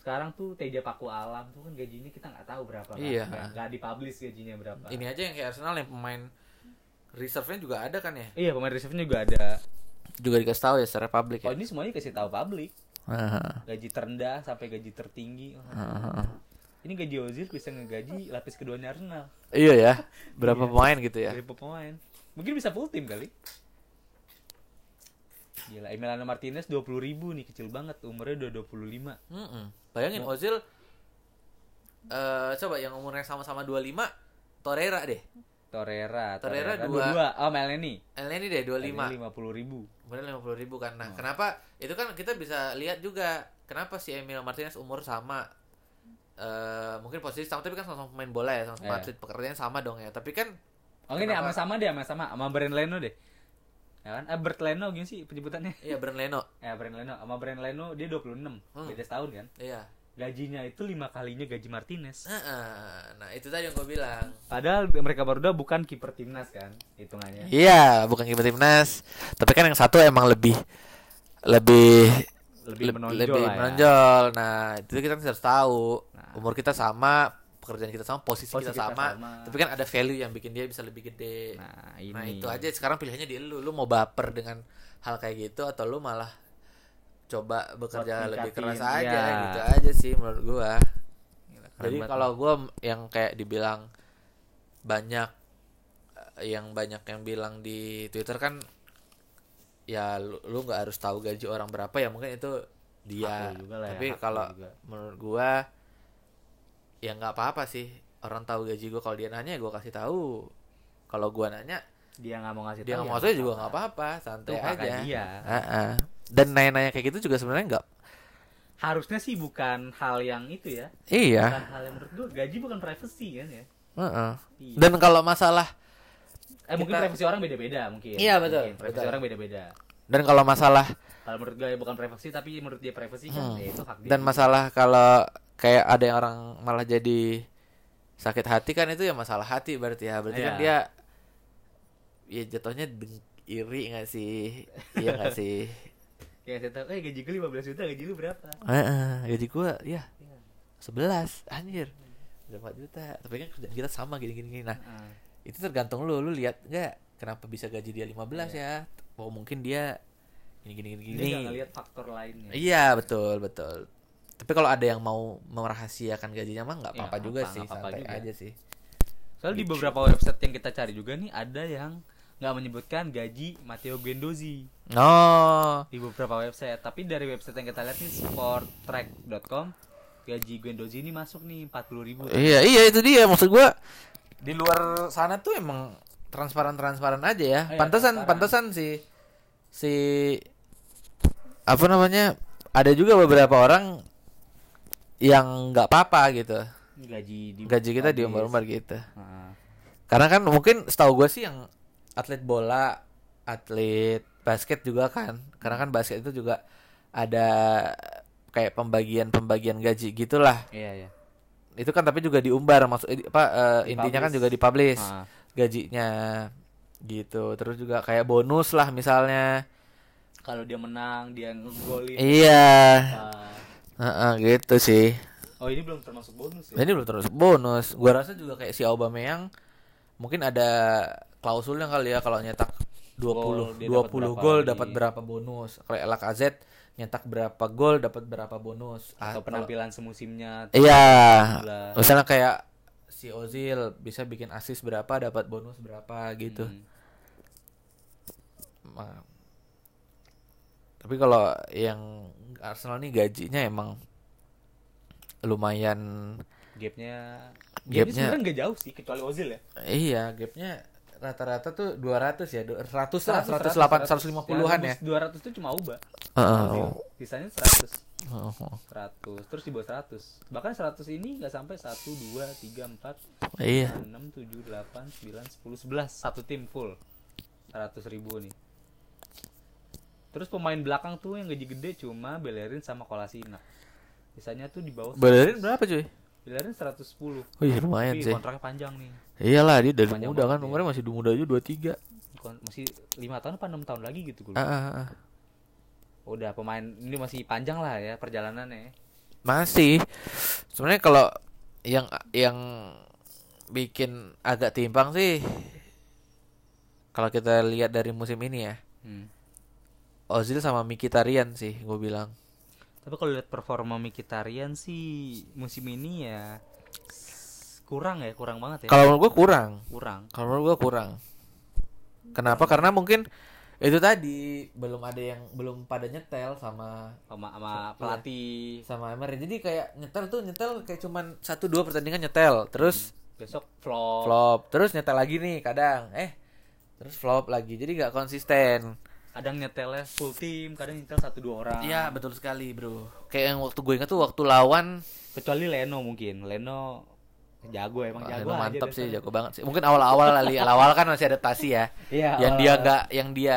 sekarang tuh Teja Paku Alam tuh kan gajinya kita nggak tahu berapa kan. Iya. Nggak, nggak dipublish gajinya berapa. Ini aja yang kayak Arsenal yang pemain reserve-nya juga ada kan ya? Iya, pemain reserve-nya juga ada. Juga dikasih tahu ya secara publik Oh, ya. ini semuanya kasih tahu publik. Haha, Gaji terendah sampai gaji tertinggi. Oh, haha. Ini gaji Ozil bisa ngegaji lapis keduanya Arsenal. Iya ya, berapa Iya. pemain gitu ya? Dari pemain. Mungkin bisa full tim kali. Gila, Emiliano Martinez 20 ribu nih, kecil banget. Umurnya udah 25. Mm-mm. Bayangin Ozil eh coba yang umurnya sama-sama 25 Torreira deh. Torreira, Torreira dua. dua dua. Oh, Meleni. Elneny deh 25. lima puluh ribu. Kemudian 50 ribu kan. Oh. Nah, kenapa? Itu kan kita bisa lihat juga kenapa si Emil Martinez umur sama eh mungkin posisi sama tapi kan sama-sama pemain bola ya, sama-sama Iya. atlet pekerjaan sama dong ya. Tapi kan Oh ini sama sama deh, sama sama sama Brand Leno deh. Ya kan? Eh, Bert Leno gini sih penyebutannya. iya Brand Leno. Ya Brand Leno sama Brand Leno dia 26 Hmm. beda setahun kan. Iya. Gajinya itu lima kalinya gaji Martinez. Heeh. Nah, itu tadi yang gue bilang. Padahal mereka berdua bukan kiper timnas kan hitungannya. Iya, bukan kiper timnas. Tapi kan yang satu emang lebih lebih Lebih leb- menonjol lebih lah ya. menonjol. Nah, itu kita harus tahu. Nah. Umur kita sama, pekerjaan kita sama, posisi, Posisi kita, kita sama, sama. Tapi kan ada value yang bikin dia bisa lebih gede. Nah, ini. Nah, itu aja sekarang pilihannya di lu. Lu mau baper dengan hal kayak gitu atau lu malah coba bekerja Buat lebih keras aja ya. gitu aja sih menurut gua. Keren Jadi kalau gua yang kayak dibilang banyak yang banyak yang bilang di Twitter kan ya lu nggak harus tahu gaji orang berapa ya mungkin itu dia. Lah ya, Tapi lu kalau menurut gua ya nggak apa-apa sih orang tahu gaji gua kalau dia nanya gua kasih tahu. Kalau gua nanya dia nggak mau ngasih dia tahu nggak ya mau saya juga nggak apa-apa santai aja dia. Heeh. Dan nanya-nanya kayak gitu juga sebenarnya nggak Harusnya sih bukan hal yang itu ya. iya Bukan hal yang menurut gua gaji bukan privacy kan ya. Heeh. Iya. dan kalau masalah eh mungkin kita- privasi orang beda-beda mungkin. Iya, betul, Mungkin. Privasi betul. orang beda-beda. dan kalau masalah Kalau menurut gue bukan privasi tapi menurut dia privasi kan Hmm. ya itu hak dia. dan masalah kalau kayak ada yang orang malah jadi sakit hati kan itu ya masalah hati berarti ya berarti kan Iya. dia ya jatuhnya iri nggak sih iya nggak sih Kayak saya tahu, eh gaji gue 15 juta, gaji lu berapa? Heeh, gaji gua ya Iya. 11 anjir udah 4 juta tapi kan kerjaan kita sama gini gini, gini. nah Heeh. itu tergantung lu lu lihat nggak kenapa bisa gaji dia 15 ya oh mungkin dia gini gini gini gini faktor lainnya. iya betul betul tapi kalau ada yang mau merahasiakan gajinya mah nggak Ya, apa-apa nggak juga apa- sih nggak apa-apa santai juga. aja sih Soalnya di Gitu. beberapa website yang kita cari juga nih ada yang nggak menyebutkan gaji Matteo Guendouzi oh di beberapa website. Tapi dari website yang kita lihat nih sporttrack.com gaji Guendouzi ini masuk nih 40 ribu. iya iya itu dia maksud gua di luar sana tuh emang transparan transparan aja ya Oh, iya, pantesan transparan. pantesan si si apa namanya ada juga beberapa orang yang nggak apa-apa gitu Gaji di gaji kita habis. diumbar-umbar gitu Heeh. karena kan mungkin setahu gue sih yang atlet bola atlet basket juga kan karena kan basket itu juga ada kayak pembagian-pembagian gaji gitulah Iya, iya. itu kan tapi juga diumbar maksud eh, apa eh, intinya kan juga dipublish Ah. gajinya gitu terus juga kayak bonus lah misalnya Kalau dia menang, dia ngegolin. iya Ah. Heeh, gitu sih Oh, ini belum termasuk bonus ya? ini belum terus bonus. Gua rasa juga kayak si Aubameyang mungkin ada klausulnya kali ya kalau nyetak 20 Gol, dia 20 dapat berapa gol dapat berapa bonus. Kayak Lacazette nyetak berapa gol dapat berapa bonus. Ah, Atau kalau- penampilan semusimnya. Iya. Misalnya kayak si Ozil bisa bikin assist berapa dapat bonus berapa gitu. Hmm. Tapi kalau yang Arsenal nih gajinya emang lumayan Gapnya Gapnya- sebenarnya nggak jauh sih kecuali Ozil ya. Iya, gapnya rata-rata tuh 200 ya, du- 100 lah, 100, 108, 150-an ya. 200 itu cuma ubah. Heeh. Sisanya 100. Heeh. 100 terus di bawah 100 bahkan 100 ini nggak sampai 1 2 3 4 Iya. 6 7 8 9 10 11 satu tim full 100 ribu nih terus pemain belakang tuh yang gaji gede cuma Bellerin sama Kolasinac sisanya tuh di bawah Balerin 100. berapa cuy? Bellerin 110 Wih, lumayan tapi sih. kontraknya panjang nih Iyalah, dia dari Panjang muda kan, umurnya masih muda aja 23. Kon- masih 5 tahun apa 6 tahun lagi gitu gue Ah, ah, ah. udah pemain ini masih panjang lah ya perjalanannya Masih. Sebenarnya kalau yang yang bikin agak timpang sih kalau kita lihat dari musim ini ya, hmm. Ozil sama Mkhitaryan sih gue bilang. Tapi kalau lihat performa Mkhitaryan sih musim ini ya kurang ya, kurang banget ya. Kalau menurut gue kurang. kurang. Kalau menurut gue kurang. Kenapa? Karena mungkin itu tadi belum ada yang belum pada nyetel sama sama sama pelatih sama Emery jadi kayak nyetel tuh nyetel kayak cuman satu dua pertandingan nyetel terus besok flop flop terus nyetel lagi nih kadang eh terus flop lagi jadi nggak konsisten kadang nyetelnya full tim kadang nyetel satu dua orang. Iya betul sekali bro. Kayak yang waktu gue ingat tuh waktu lawan kecuali Leno mungkin. Leno jago emang Wah, jago aja mantap dasar. sih jago banget sih. Mungkin awal-awal kali awal kan masih adaptasi ya. Iya, yang dia awal-awal. nggak yang dia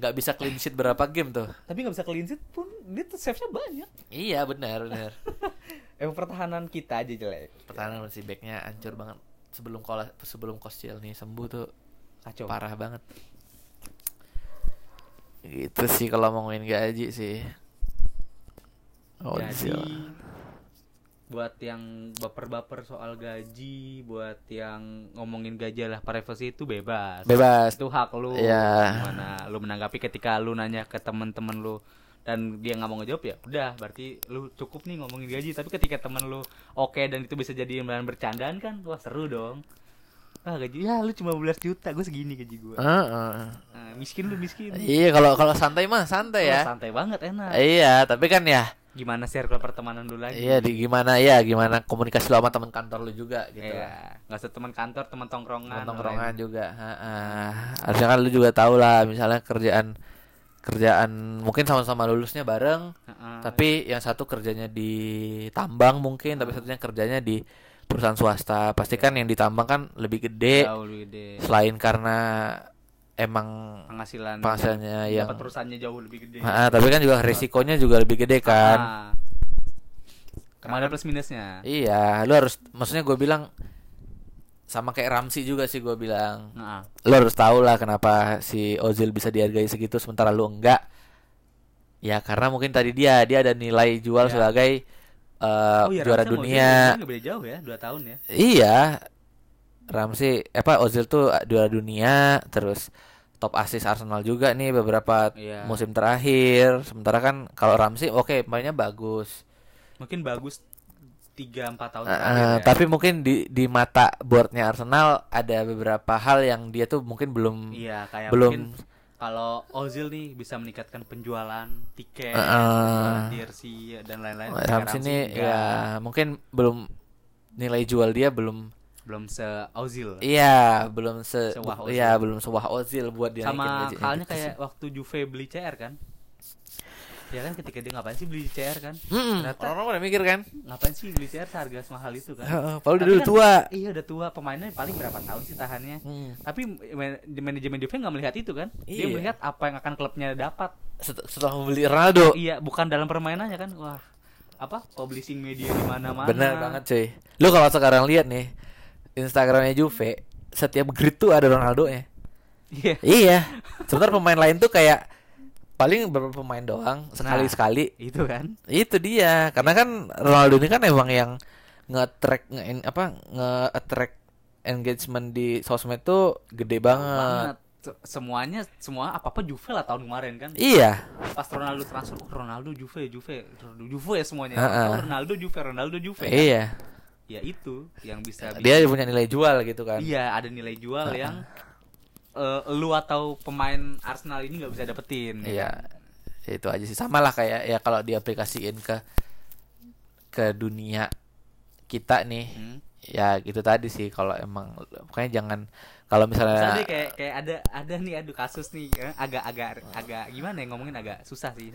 nggak bisa clean sheet berapa game tuh. Tapi nggak bisa clean sheet pun dia tuh save-nya banyak. Iya benar benar. Emang pertahanan kita aja jelek. Pertahanan si backnya hancur banget. Sebelum kola sebelum Kostiel nih sembuh tuh kacau. parah banget gitu sih kalau mau ngomongin gaji sih oh Jadi buat yang baper-baper soal gaji, buat yang ngomongin gaji lah privacy itu bebas. bebas Itu hak lu. Iya. Gimana lu menanggapi ketika lu nanya ke temen-temen lu dan dia nggak mau ngejawab ya udah berarti lu cukup nih ngomongin gaji tapi ketika temen lu oke dan itu bisa jadi bahan bercandaan kan wah seru dong ah gaji ya lu cuma 12 juta gue segini gaji gue Heeh. nah, miskin lu miskin iya kalau kalau santai mah santai Oh, ya santai banget enak iya tapi kan ya gimana circle pertemanan lu lagi Iya di gimana ya gimana komunikasi lo sama teman kantor lu juga gitu. Iya, nggak usah teman kantor, teman tongkrongan. Teman tongkrongan juga. Heeh. Harusnya kan lu juga tahu lah misalnya kerjaan kerjaan mungkin sama-sama lulusnya bareng, Heeh. tapi yang satu kerjanya di tambang mungkin, tapi satunya kerjanya di perusahaan swasta. Pasti kan yang di tambang kan lebih gede Jauh lebih gede. selain karena emang Penghasilan penghasilannya yang dapat perusahaannya jauh lebih gede. Ah, tapi kan juga risikonya juga lebih gede kan. Ah. Ke mana plus minusnya? Iya, lu harus maksudnya gue bilang sama kayak Ramsi juga sih gue bilang. Nah, Lu harus tahu lah kenapa si Ozil bisa dihargai segitu sementara lu enggak. Ya karena mungkin tadi dia dia ada nilai jual Ya. sebagai eh, oh iya, juara Ramsey dunia. beda jauh ya, 2 tahun ya. Iya. Ramsi apa Ozil tuh juara dunia terus top assist Arsenal juga nih beberapa Iya. musim terakhir. Sementara kan kalau Ramsi oke mainnya bagus. Mungkin bagus 3 4 tahun Eh, terakhir ya. tapi mungkin di di mata boardnya Arsenal ada beberapa hal yang dia tuh mungkin belum Iya, kayak belum mungkin kalau Ozil nih bisa meningkatkan penjualan tiket, penjualan jersey dan lain-lain. Ramsey ini ya mungkin belum nilai jual dia belum belum se Ozil. iya belum se Sewah iya belum sewah Ozil buat dia sama halnya kayak waktu Juve beli CR kan ya kan ketika dia ngapain sih beli CR kan? Mm-mm, ternyata- orang-orang udah mikir kan? ngapain sih beli CR seharga semahal itu kan? Heeh, Paul udah kan- tua. Iya udah tua. Pemainnya paling berapa tahun sih tahannya? Hmm. tapi man- manajemen Juve nggak melihat itu kan? Dia Iya. melihat apa yang akan klubnya dapat. Set- setelah membeli Ronaldo. Iya bukan dalam permainannya kan? Wah apa? Publishing media di mana-mana. Benar banget cuy. Lu kalau sekarang lihat nih Instagramnya Juve setiap grid tuh ada Ronaldo nya iya. Iya. Sebentar pemain lain tuh kayak paling beberapa pemain doang sekali sekali itu kan itu dia karena kan Ronaldo ini kan emang yang nge-track nge apa nge-attract engagement di sosmed tuh gede banget. banget Se- semuanya semua apa apa Juve lah tahun kemarin kan Iya. pas Ronaldo transfer oh, Ronaldo Juve Juve Ronaldo Juve ya semuanya Heeh. Oh, Ronaldo Juve Ronaldo Juve kan? Iya. ya itu yang bisa Dia punya nilai jual gitu kan. iya ada nilai jual yang eh, lu atau pemain Arsenal ini nggak bisa dapetin Iya. Ya, itu aja sih sama lah kayak ya kalau diaplikasiin ke ke dunia kita nih. Hmm. Ya gitu tadi sih kalau emang pokoknya jangan kalau misalnya Misalnya kayak kayak ada ada nih adu kasus nih eh, agak agak agak gimana ya ngomongin agak susah sih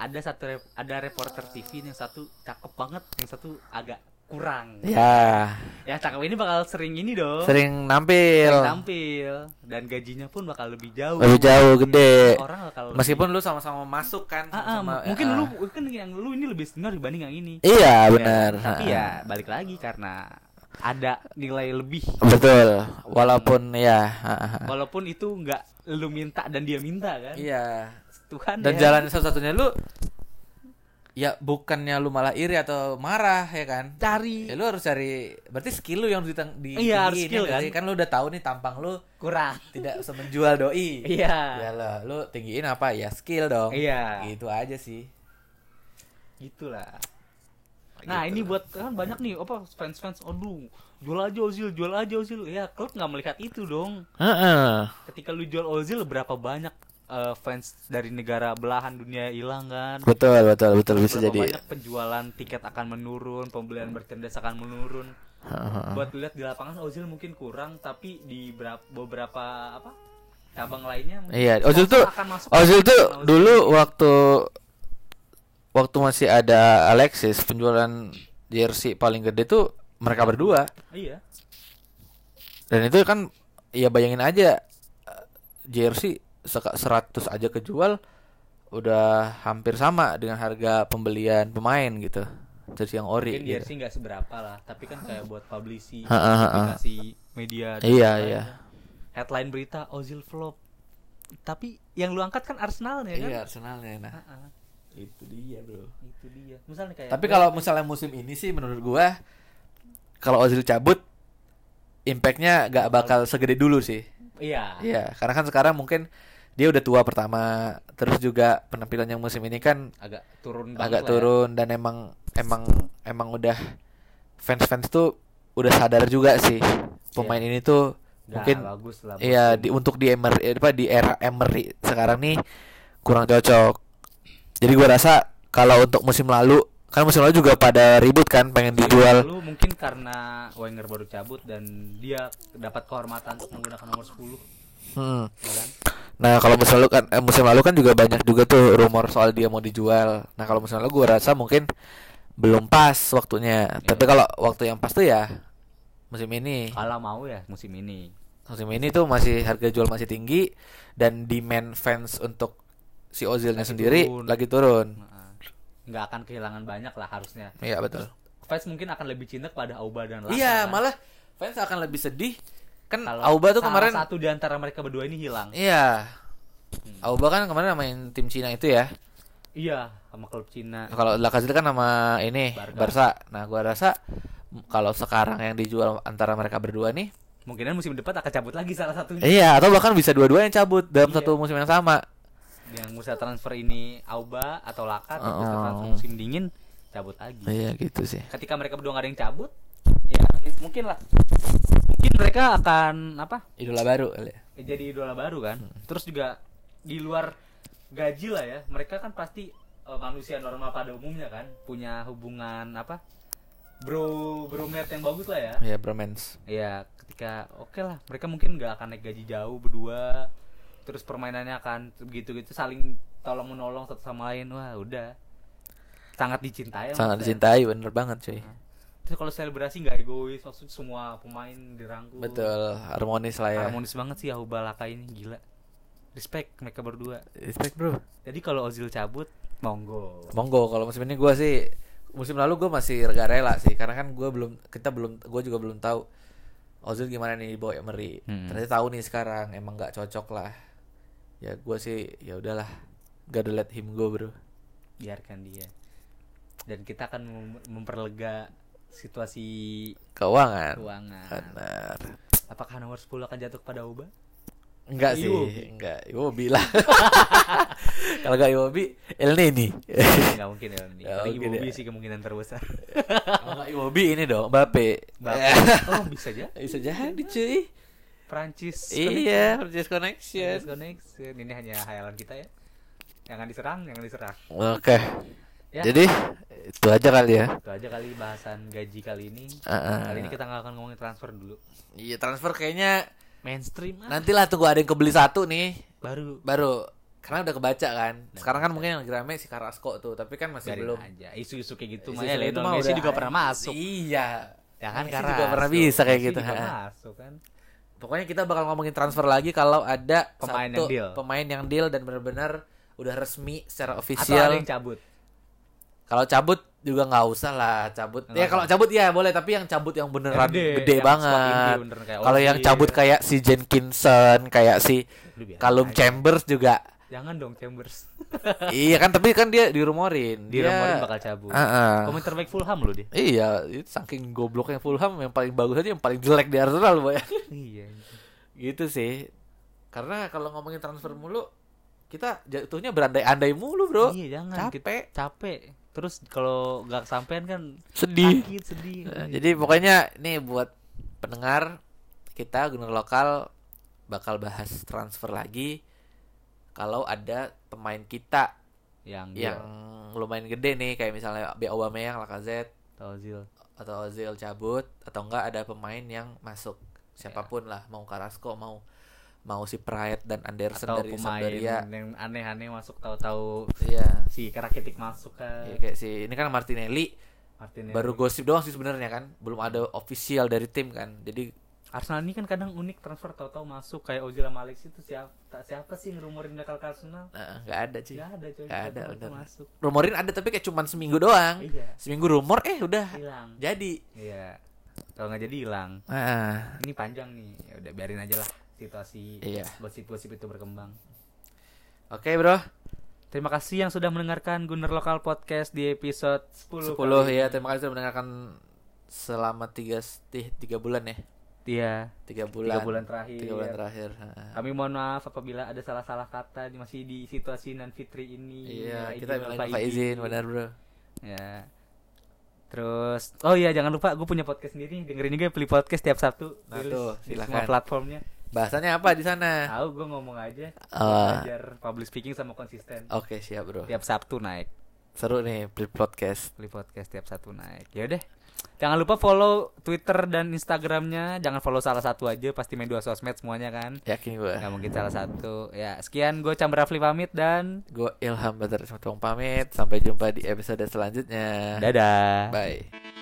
ada satu ada reporter TV yang satu cakep banget yang satu agak kurang ya ya cakep ini bakal sering ini dong sering nampil. sering tampil dan gajinya pun bakal lebih jauh Lebih jauh gede. orang bakal Meskipun lu sama-sama masuk kan Ah, ah, sama-sama, mungkin ah. lu mungkin yang lu ini lebih senior dibanding yang ini Iya Ya, benar. tapi Ah, ya ah. balik lagi karena ada nilai lebih betul. Walaupun ya. ah, ah, ah. walaupun itu nggak lu minta dan dia minta kan Iya. Tuhan Dan ya. jalan satu-satunya lu ya bukannya lu malah iri atau marah ya kan? cari Ya lu harus cari berarti skill lu yang harus ditang di Iya, harus skill ya kan. kan lu udah tahu nih tampang lu kurang tidak semenjual doi. iya Ya lah, lu tinggiin apa? Ya skill dong. Iya. Gitu aja sih. gitulah nah Gitu. ini buat kan banyak nih apa fans fans aduh jual aja Ozil jual aja Ozil ya klub nggak melihat itu dong Heeh. ketika lu jual Ozil berapa banyak eh, fans dari negara belahan dunia hilang kan. betul betul betul bisa Berapa jadi banyak penjualan tiket akan menurun, pembelian merchandise akan menurun. Heeh. Buat lihat di lapangan Ozil mungkin kurang, tapi di berap- beberapa apa cabang lainnya Iya, Ozil tuh Ozil tuh Ozil. dulu waktu waktu masih ada Alexis penjualan jersey paling gede tuh mereka berdua Iya. dan itu kan ya bayangin aja eh, jersey 100 aja kejual udah hampir sama dengan harga pembelian pemain gitu jersey yang ori Mungkin gitu. jersey nggak seberapa lah, tapi kan kayak buat ha. publikasi media. dan Iya, iya. Headline berita Ozil flop. Tapi yang lu angkat kan Arsenal ya kan? Iya Arsenalnya nah itu dia bro Itu dia. Misalnya kayak Tapi kalau misalnya musim ini sih menurut gua kalau Ozil cabut impactnya gak bakal segede dulu sih. iya. Iya, karena kan sekarang mungkin dia udah tua pertama, terus juga penampilannya musim ini kan agak turun agak ya. turun dan emang emang emang udah fans-fans tuh udah sadar juga sih pemain ini tuh Nggak mungkin bagus lah iya di untuk di Emery eh, apa di era Emery sekarang nih kurang cocok. Jadi gua rasa kalau untuk musim lalu kan musim lalu juga pada ribut kan pengen dijual. Lu mungkin karena Wenger baru cabut dan dia dapat kehormatan untuk menggunakan nomor 10 Hmm. ya kan? Nah kalau musim lalu kan eh, musim lalu kan juga banyak juga tuh rumor soal dia mau dijual. Nah kalau musim lalu gua rasa mungkin belum pas waktunya. Tapi kalau waktu yang pas tuh ya musim ini. Kalau mau ya musim ini. Musim ini tuh masih harga jual masih tinggi dan demand fans untuk si Ozilnya Lagi sendiri turun. lagi turun. Nggak akan kehilangan banyak lah harusnya. Iya betul. Fans mungkin akan lebih cinta pada Auba dan Laka. Iya kan? malah fans akan lebih sedih kan Auba tuh kemarin satu di antara mereka berdua ini hilang. iya Hmm. Auba kan kemarin main tim Cina itu ya Iya, sama klub Cina. kalau Lacazette kan sama ini Barca. Barca. Nah, gua rasa kalau sekarang yang dijual antara mereka berdua nih, Mungkinan musim depan akan cabut lagi salah satunya. iya atau bahkan bisa dua-duanya cabut dalam Iya. satu musim yang sama. Yang musa transfer ini Auba atau Laka atau Oh. transfer musim dingin cabut lagi. Iya gitu sih. Ketika mereka berdua nggak ada yang cabut, ya mungkin lah. Mungkin mereka akan apa? Idola baru kali ya. ya jadi idola baru kan. Terus juga di luar gaji lah ya, mereka kan pasti eh, manusia normal pada umumnya kan punya hubungan apa? Bro, bromate yang bagus lah ya. Iya, bromance. Ya, ketika oke lah, mereka mungkin nggak akan naik gaji jauh berdua. Terus permainannya akan begitu-gitu saling tolong menolong satu sama lain. Wah, udah. Sangat dicintai. Sangat maksudnya. dicintai bener banget, cuy. Terus kalau selebrasi nggak egois, maksudnya semua pemain dirangkul. Betul, harmonis lah ya. Harmonis banget sih Ahuba Laka ini, gila. Respect mereka berdua. Respect, Bro. Jadi kalau Ozil cabut, monggo. Monggo kalau musim ini gua sih musim lalu gua masih rega rela sih karena kan gua belum kita belum gua juga belum tahu Ozil gimana nih bawa Emery. Hmm. Ternyata tahu nih sekarang emang nggak cocok lah. Ya gua sih ya udahlah. Gotta let him go, Bro. Biarkan dia. Dan kita akan mem- memperlega situasi Keuangan. keuangan. Benar. Apakah nomor 10 akan jatuh kepada Uba? Enggak sih, Iwobi. enggak. Iwobi lah. Kalau enggak Iwobi, El Neni. Enggak mungkin ini. Nggak Paling mungkin Iwobi ya. sih kemungkinan terbesar. Kalau enggak Iwobi ini dong, Mbappe. Bapak. oh, bisa aja. Bisa jadi, cuy. Prancis. Iya, Purchase Connection. Connection. Connection. Ini hanya hayalan kita ya. Jangan diserang, jangan diserang. Oke. Ya. Jadi itu aja kali ya. Itu aja kali bahasan gaji kali ini. Uh-uh. Kali ini kita nggak akan ngomongin transfer dulu. Iya transfer kayaknya Mainstream ah. nantilah tunggu ada yang kebeli satu nih baru baru karena udah kebaca kan. Sekarang kan mungkin yang lagi rame si Carrasco tuh, tapi kan masih biarin belum. aja. Isu-isu kayak gitu mah ya itu mah Messi juga pernah masuk. Iya. Ya kan Messi juga pernah bisa kayak gitu. Juga ha. masuk kan. Pokoknya kita bakal ngomongin transfer lagi kalau ada Pemain satu yang deal. pemain yang deal dan benar-benar udah resmi secara Atau ada official. yang cabut. Kalau cabut juga nggak usah lah cabut. Nggak ya kalau cabut ya boleh, tapi yang cabut yang beneran Yang gede, yang banget. kayak Kalau yang Ozil. cabut kayak si Jenkinson, kayak si aja. Chambers juga. Jangan dong Chambers. iya kan, tapi kan dia dirumorin. Di Dia- Romorin bakal cabut. Heeh. Komen terbaik Fulham loh dia. Iya, itu saking gobloknya Fulham yang paling bagus aja yang paling jelek di Arsenal, Boy. iya. gitu sih. Karena kalau ngomongin transfer mulu, kita jatuhnya berandai-andai mulu, Bro. Iya jangan. Capek. Kita- capek. Terus kalau nggak kesampean kan Sedih. sakit sedih. Nah, jadi pokoknya nih buat pendengar kita gunung lokal bakal bahas transfer lagi kalau ada pemain kita yang yang lumayan gede nih kayak misalnya B Aubameyang, Lacazette Ozil atau Ozil cabut atau enggak ada pemain yang masuk siapa pun lah mau Carrasco mau mau si Pride dan Anderson atau dari pemain Sampdoria. yang aneh-aneh masuk tahu-tahu iya. si Karakitic masuk kan. Iya, kayak si ini kan Martinelli. Martinelli. baru gosip doang sih sebenarnya kan belum ada official dari tim kan. Jadi Arsenal ini kan kadang unik transfer tahu-tahu masuk kayak Ozil sama Alex itu siapa tak siapa sih ngerumorin bakal ke Arsenal? Nggak ada sih Gak ada coy. Nggak ada, bener. masuk. Rumorin ada tapi kayak cuman seminggu doang. Iya. Seminggu rumor eh udah. Hilang. Jadi. Iya. Kalau nggak jadi hilang. Ah ini panjang nih. Ya udah biarin aja lah situasi Iya. gosip-gosip itu berkembang oke bro terima kasih yang sudah mendengarkan Gunner Lokal Podcast di episode 10 10 kali ya ini. terima kasih sudah mendengarkan selama tiga sti- tiga bulan ya iya tiga tiga bulan bulan terakhir tiga bulan terakhir kami mohon maaf apabila ada salah-salah kata di- masih di situasi nan fitri ini iya Ya, kita minta izin, benar bro Ya. Terus, oh iya jangan lupa gue punya podcast sendiri, dengerin juga Peli Podcast tiap Sabtu. Nah, tuh, di silakan. semua platformnya. Bahasanya apa di sana Tahu gue ngomong aja. Ah. Belajar public speaking sama konsisten. oke siap bro Tiap Sabtu naik. seru nih Blip podcast Peli Podcast tiap Sabtu naik. Ya udah. Jangan lupa follow Twitter dan Instagramnya. Jangan follow salah satu aja, pasti main dua sosmed semuanya kan. yakin gue Gak mungkin salah satu. Ya, sekian gue Chandra Rafli pamit dan gue Ilham Badar pamit sampai jumpa di episode selanjutnya dadah. bye